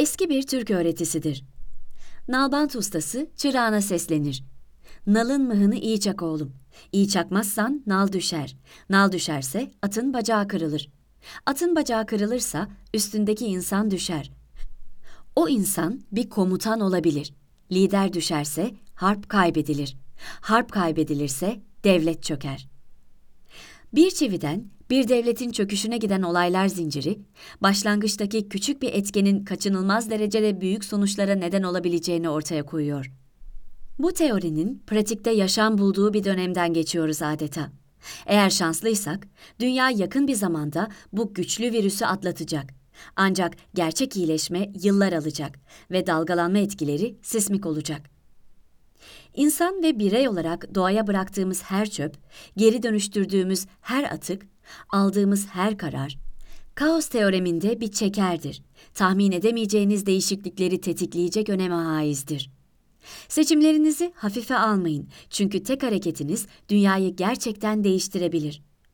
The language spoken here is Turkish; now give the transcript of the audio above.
Eski bir Türk öğretisidir. Nalbant ustası çırağına seslenir. Nalın mıhını iyi çak oğlum. İyi çakmazsan nal düşer. Nal düşerse atın bacağı kırılır. Atın bacağı kırılırsa üstündeki insan düşer. O insan bir komutan olabilir. Lider düşerse harp kaybedilir. Harp kaybedilirse devlet çöker. Bir çividen bir devletin çöküşüne giden olaylar zinciri, başlangıçtaki küçük bir etkenin kaçınılmaz derecede büyük sonuçlara neden olabileceğini ortaya koyuyor. Bu teorinin pratikte yaşam bulduğu bir dönemden geçiyoruz adeta. Eğer şanslıysak, dünya yakın bir zamanda bu güçlü virüsü atlatacak. Ancak gerçek iyileşme yıllar alacak ve dalgalanma etkileri sismik olacak. İnsan ve birey olarak doğaya bıraktığımız her çöp, geri dönüştürdüğümüz her atık, aldığımız her karar, kaos teoreminde bir çekerdir. Tahmin edemeyeceğiniz değişiklikleri tetikleyecek öneme haizdir. Seçimlerinizi hafife almayın çünkü tek hareketiniz dünyayı gerçekten değiştirebilir.